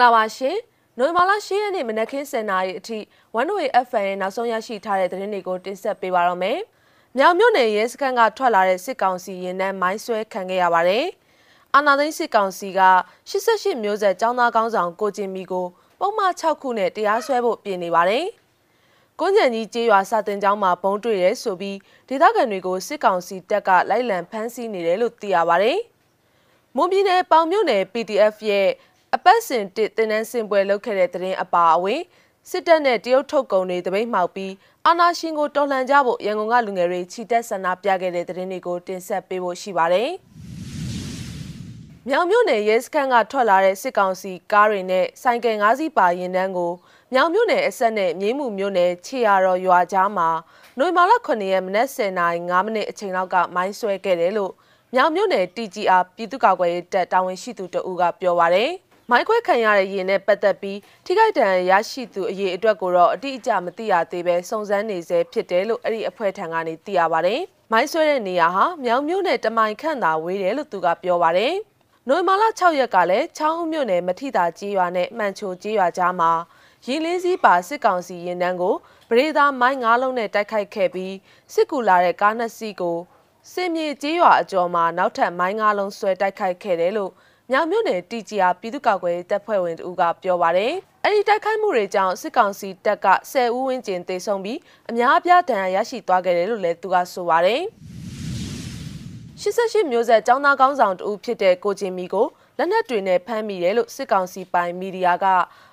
္ဂလာပါရှင်နိုဝင်ဘာလ10ရက်နေ့မနက်ခင်း7:00နာရီအထိ One-Way FM ရဲ့နောက်ဆုံးရရှိထားတဲ့သတင်းတွေကိုတင်ဆက်ပေးပါရမယ်။မြောင်မြို့နယ်ရဲစခန်းကထွက်လာတဲ့စစ်ကောင်စီရင်နှန်းမိုင်းဆွဲခံခဲ့ရပါတယ်။အာနာသိန်းစစ်ကောင်စီက88မျိုးဆက်ចောင်းသားကောင်းဆောင်ကိုကျင်မီကိုပုံမှန်6ခုနဲ့တရားစွဲဖို့ပြင်နေပါတယ်။ကွန်ကြံကြီးကျေးရွာစာတင်ကျောင်းမှာဘုံတွေ့ရဲဆိုပြီးဒေသခံတွေကိုစစ်ကောင်စီတပ်ကလိုက်လံဖမ်းဆီးနေတယ်လို့သိရပါတယ်။မွန်ပြည်နယ်ပေါင်မြို့နယ် PDF ရဲ့ အပတ်စဉ်တစ်တင်နန်းစင်ပွဲလုပ်ခဲ့တဲ့တဲ့ရင်အပါအဝင်စစ်တပ်နဲ့တရုတ်ထုတ်ကုန်တွေတပိတ်မှောက်ပြီးအာနာရှင်ကိုတော်လှန်ကြဖို့ရန်ကုန်ကလူငယ်တွေခြိတက်ဆန္ဒပြခဲ့တဲ့တဲ့ရင်တွေကိုတင်ဆက်ပေးဖို့ရှိပါတယ်။မြောင်မြို့နယ်ရဲစခန်းကထွက်လာတဲ့စစ်ကောင်စီကားတွေနဲ့ဆိုင်ကယ်၅စီးပါရင်တန်းကိုမြောင်မြို့နယ်အဆက်နဲ့မြင်းမှုမြို့နယ်ခြေရတော်ရွာကြားမှာနိုဝင်ဘာလ9ရက်မနက်10:05မိနစ်အချိန်လောက်ကမိုင်းဆွဲခဲ့တယ်လို့မြောင်မြို့နယ် TGR ပြည်သူ့ကာကွယ်ရေးတပ်တာဝန်ရှိသူတဦးကပြောပါရယ်။ မိုင်းခွဲခံရတဲ့ရင်နဲ့ပတ်သက်ပြီးထိခိုက်ဒဏ်ရာရရှိသူအရေးအတွက်ကိုတော့အတိအကျမသိရသေးပဲစုံစမ်းနေဆဲဖြစ်တယ်လို့အဲ့ဒီအဖွဲ့ထံကနေသိရပါတယ်။မိုင်းဆွဲတဲ့နေရာဟာမြောင်မြို့နယ်တမိုင်ခန့်သာဝေးတယ်လို့သူကပြောပါတယ်။နိုဝင်ဘာလ6ရက်ကလည်းချောင်းဦးမြို့နယ်မထိတာကြီးရွာနဲ့မှန်ချိုကြီးရွာကြားမှာရင်လေးစည်းပါစစ်ကောင်စီရင်တန်းကိုပရိသာမိုင်းငါးလုံးနဲ့တိုက်ခိုက်ခဲ့ပြီးစစ်ကူလာတဲ့ကားနှစ်စီးကိုစင်မြေကြီးရွာအကျော်မှာနောက်ထပ်မိုင်းငါးလုံးဆွဲတိုက်ခိုက်ခဲ့တယ်လို့ မြောင်မြို့နယ် TGR ပြည်သူ့ကာကွယ်ရေးတပ်ဖွဲ့ဝင်တို့ကပြောပါတယ်။အဲ့ဒီတိုက်ခိုက်မှုတွေကြောင့်စစ်ကောင်စီတပ်က10ဦးဝန်းကျင်သေဆုံးပြီးအများအပြားဒဏ်ရာရရှိသွားခဲ့တယ်လို့လည်းသူကဆိုပါတယ်။88မျိုးဆက်ចောင်းသားကောင်းဆောင်တူဖြစ်တဲ့ကိုချင်းမီကိုလက်နက်တွေနဲ့ဖမ်းမိတယ်လို့စစ်ကောင်စီပိုင်မီဒီယာက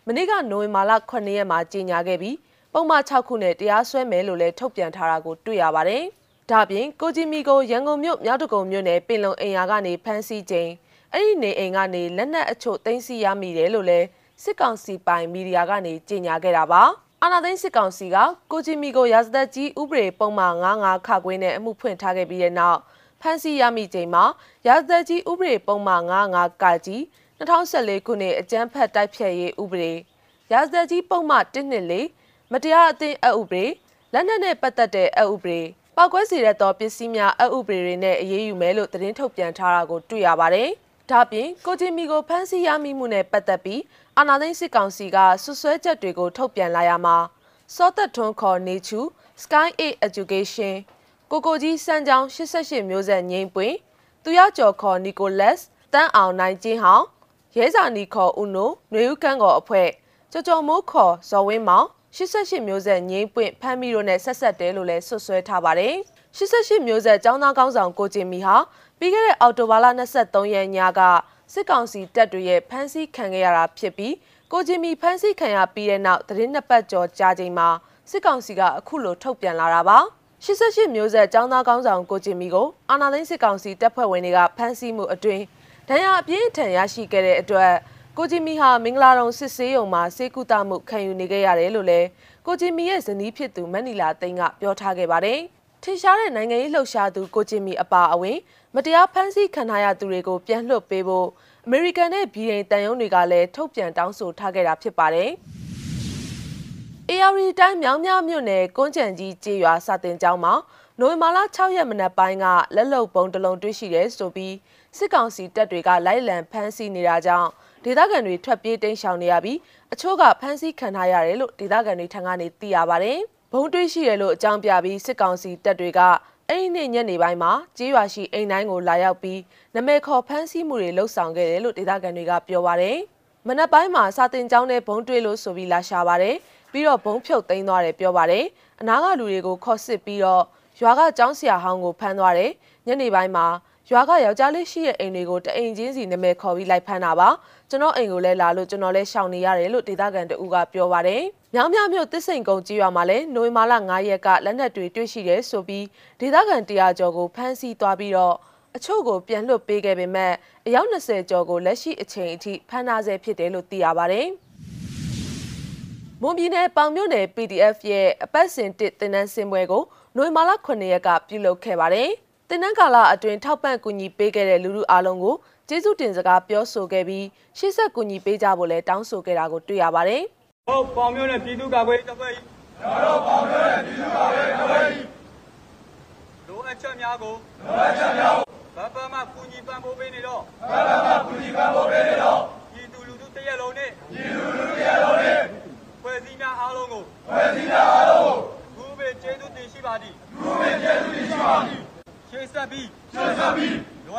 မနေ့ကနိုဝင်ဘာလ9ရက်မှာကြေညာခဲ့ပြီးပုံမှန်6ခုနဲ့တရားစွဲမယ်လို့လည်းထုတ်ပြန်ထားတာကိုတွေ့ရပါတယ်။ဒါပြင်ကိုဂျီမီကိုရန်ကုန်မြို့မြောက်တကုံမြို့နယ်ပင်လုံအိမ်ယာကနေဖမ်းဆီးခြင်း အဲ့ဒီနေအိမ်ကနေလက်နက်အချို့သိမ်းဆည်းရမိတယ်လို့လဲစစ်ကောင်စီပိုင်မီဒီယာကနေကြေညာခဲ့တာပါအာနာသိန်းစစ်ကောင်စီကကိုဂျီမီကိုရာဇသက်ကြီးဥပဒေပုံမှန်99ခခွင်းနဲ့အမှုဖွင့်ထားခဲ့ပြီးတဲ့နောက်ဖမ်းဆီးရမိချိန်မှာရာဇသက်ကြီးဥပဒေပုံမှန်99ကကြီး2014ခုနှစ်အကြမ်းဖက်တိုက်ဖျက်ရေးဥပဒေရာဇသက်ကြီးပုံမှန်124မတရားအသင်းအဥပဒေလက်နက်နဲ့ပတ်သက်တဲ့အဥပဒေပောက်ကွဲစေတဲ့သောပစ္စည်းများအဥပဒေတွေနဲ့အရေးယူမယ်လို့သတင်းထုတ်ပြန်ထားတာကိုတွေ့ရပါတယ်။ ဒါပြင်ကိုဂျင်မီကိုဖမ်းဆီးရမိမှုနဲ့ပတ်သက်ပြီးအာနာသိန်းစစ်ကောင်စီကဆွဆွဲချက်တွေကိုထုတ်ပြန်လာရမှာစောသက်ထွန်းခေါ်နေချူ Sky 8 Education ကိုကိုကြီးစံကြောင်း88မျိုးဆက်ငိမ့်ပွင့်သူရကျော်ခေါ်နီကိုလက်စ်တန်းအောင်နိုင်ချင်းဟောင်းရဲစာနီခေါ်ဦးနိုຫນွေဦးကန်းကောအဖွဲ့ကြော်ကြော်မိုးခေါ်ဇော်ဝင်းမောင်88မျိုးဆက်ငိမ့်ပွင့်ဖမ်းမိတို့နဲ့ဆက်ဆက်တယ်လို့လည်းဆွဆွဲထားပါတယ်88မျိုးဆက်ចောင်းသားကောင်းဆောင်ကိုကျင်မီဟာ ပြီးခဲ့တဲ့အောက်တိုဘာလ23ရက်ညကစစ်ကောင်စီတပ်တွေရဲ့ဖမ်းဆီးခံခဲ့ရတာဖြစ်ပြီးကိုဂျင်မီဖမ်းဆီးခံရပြီးတဲ့နောက်သတင်းနှစ်ပတ်ကျော်ကြာချိန်မှာစစ်ကောင်စီကအခုလိုထုတ်ပြန်လာတာပါ88မျိုးဆက်ចောင်းသားကောင်းဆောင်ကိုဂျင်မီကိုအာနာသိန်းစစ်ကောင်စီတပ်ဖွဲ့ဝင်တွေကဖမ်းဆီးမှုအတွင်းဒဏ်ရာအပြင်းထန်ရရှိခဲ့တဲ့အတွက်ကိုဂျင်မီဟာမင်္ဂလာတုံစစ်ဆေးရုံမှာစေကူတာမှုခံယူနေခဲ့ရတယ်လို့လည်းကိုဂျင်မီရဲ့ဇနီးဖြစ်သူမန်နီလာသိန်းကပြောထားခဲ့ပါတယ်။ ထင်ရှားတဲ့နိုင်ငံရေးလှုပ်ရှားသူကိုဂျင်မီအပါအဝင်မတရားဖမ်းဆီးခံထားရသူတွေကိုပြန်လွှတ်ပေးဖို့အမေရိကန်နဲ့ဗြိတိန်တန်ယုံတွေကလည်းထုတ်ပြန်တောင်းဆိုထားခဲ့တာဖြစ်ပါတယ်။ AR တိုင်းမြောင်းမြမြို့နယ်ကွန်းကြံကြီးကျေးရွာစာတင်ကျောင်းမှာနိုဝင်ဘာလ6ရက်မနက်ပိုင်းကလက်လုံပုံတလုံးတွေ့ရှိတယ်ဆိုပြီးစစ်ကောင်စီတပ်တွေကလိုက်လံဖမ်းဆီးနေတာကြောင့်ဒေသခံတွေထွက်ပြေးတိမ်းရှောင်နေရပြီးအချို့ကဖမ်းဆီးခံထားရတယ်လို့ဒေသခံတွေထံကနေသိရပါတယ်။ ဘုံတွေးရှိတယ်လို့အကြောင်းပြပြီးစစ်ကောင်စီတပ်တွေကအဲ့ဒီနေ့ညနေပိုင်းမှာကြေးရွာရှိအိမ်တိုင်းကိုလာရောက်ပြီးနမဲခေါ်ဖမ်းဆီးမှုတွေလှုပ်ဆောင်ခဲ့တယ်လို့ဒေသခံတွေကပြောပါတယ်။မနက်ပိုင်းမှာစာတင်ကျောင်းနဲ့ဘုံတွေးလို့ဆိုပြီးလာရှာပါတယ်။ပြီးတော့ဘုံဖြုတ်သိမ်းသွားတယ်ပြောပါတယ်။အနာကလူတွေကိုခေါ်စစ်ပြီးတော့ရွာကကျောင်းဆရာဟောင်းကိုဖမ်းသွားတယ်။ညနေပိုင်းမှာ ရွာကယောက်ျားလေးရှိတဲ့အိမ်တွေကိုတအိမ်ချင်းစီနာမည်ခေါ်ပြီးလိုက်ဖမ်းတာပါကျွန်တော်အိမ်ကိုလည်းလာလို့ကျွန်တော်လည်းရှောင်နေရတယ်လို့ဒေသခံတအူးကပြောပါတယ်မြောင်းမြမြို့တစ်စိန်ကုန်းကြီးရွာမှာလည်းနိုဝင်ဘာလ9ရက်ကလက်နက်တွေတွေ့ရှိတယ်ဆိုပြီးဒေသခံတရားကျော်ကိုဖမ်းဆီးသွားပြီးတော့အချို့ကိုပြန်လွှတ်ပေးခဲ့ပေမဲ့အယောက်20ကျော်ကိုလက်ရှိအချိန်အထိဖမ်းထားဆဲဖြစ်တယ်လို့သိရပါတယ်မွန်ပြည်နယ်ပေါင်မြို့နယ် PDF ရဲ့အပတ်စဉ်တစ်တင်နန်းစင်ပွဲကိုနိုဝင်ဘာလ9ရက်ကပြုလုပ်ခဲ့ပါတယ်။ တင်နန်းကာလအတွင်းထောက်ပံ့ကူညီပေးခဲ့တဲ့လူလူအားလုံးကိုကျေးဇူးတင်စကားပြောဆိုခဲ့ပြီးရှေ့ဆက်ကူညီပေးကြဖို့လည်းတောင်းဆိုခဲ့တာကိုတွေ့ရပါတယ်။ဟုတ်ပေါင်မျိုးနဲ့ပြည်သူ့ကာကွယ်ရေးတပ်ဖွဲ့ကြီးကျွန်တော်ပေါင်မျိုးနဲ့ပြည်သူ့ကာကွယ်ရေးတပ်ဖွဲ့ကြီးလိုအပ်ချက်များကိုလိုအပ်ချက်များကိုဗပမကူညီပံ့ပိုးပေးနေတော့ဗပမကူညီပံ့ပိုးပေးနေတော့ပြည်သူလူထုတရက်လုံးနဲ့ပြည်သူလူထုတရက်လုံးနဲ့ဖွဲ့စည်းများအားလုံးကိုဖွဲ့စည်းများအားလုံးကိုဘုရားကျေးဇူးတင်ရှိပါသည်ဘုရားကျေးဇူးတင်ရှိပါသည် ဆက်ပြီးလို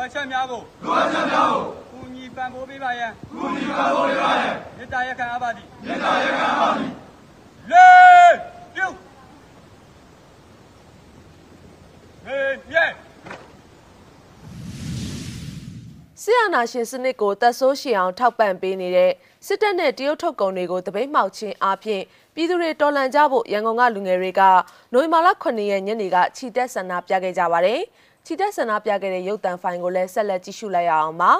အပ်ချက်များကိုလိုအပ်ချက်များကိုကူညီပံ့ပိုးပေးပါရန်ကူညီပံ့ပိုးပေးပါရန်မေတ္တာရက်ခံအပ်ပါသည်မေတ္တာရက်ခံအပ်ပါသည်လေးပြုမေမြဲဆီယနာရှင်စနစ်ကိုတက်ဆိုးရှည်အောင်ထောက်ပံ့ပေးနေတဲ့စစ်တပ်နဲ့တရုတ်ထုတ်ကုန်တွေကိုတပိတ်မှောက်ခြင်းအပြင်ပြည်သူတွေတော်လှန်ကြဖို့ရန်ကုန်ကလူငယ်တွေကနိုဝင်ဘာလ9ရက်ညနေကခြိတက်ဆန္ဒပြခဲ့ကြပါတယ်။ ခြိတက်ဆန္ဒပြခဲ့တဲ့ရုပ်သံဖိုင်ကိုလည်းဆက်လက်ကြည့်ရှုလိုက်ရအောင်ပါ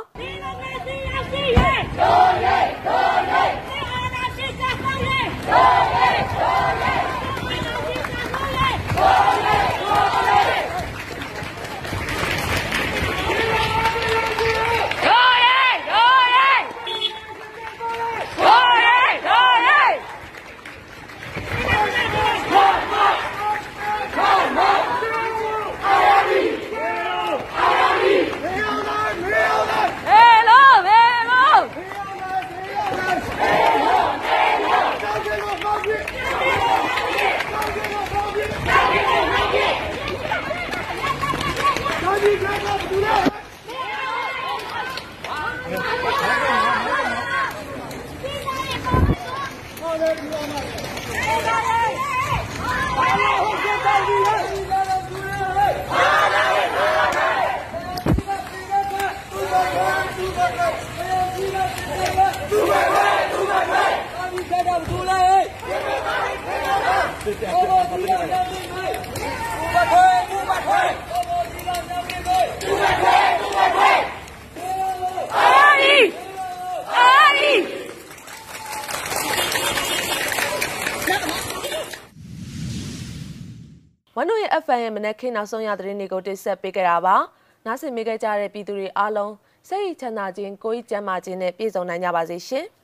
။ FM ရဲ့မနက်ခင်းနောက်ဆုံးရသတင်းတွေကိုတင်ဆက်ပေးကြတာပါ။နားဆင်မိခဲ့ကြတဲ့ပြည်သူတွေအားလုံးစိတ်ချမ်းသာခြင်းကိုယ်ကြီးကျန်းမာခြင်းနဲ့ပြည့်စုံနိုင်ကြပါစေရှင်။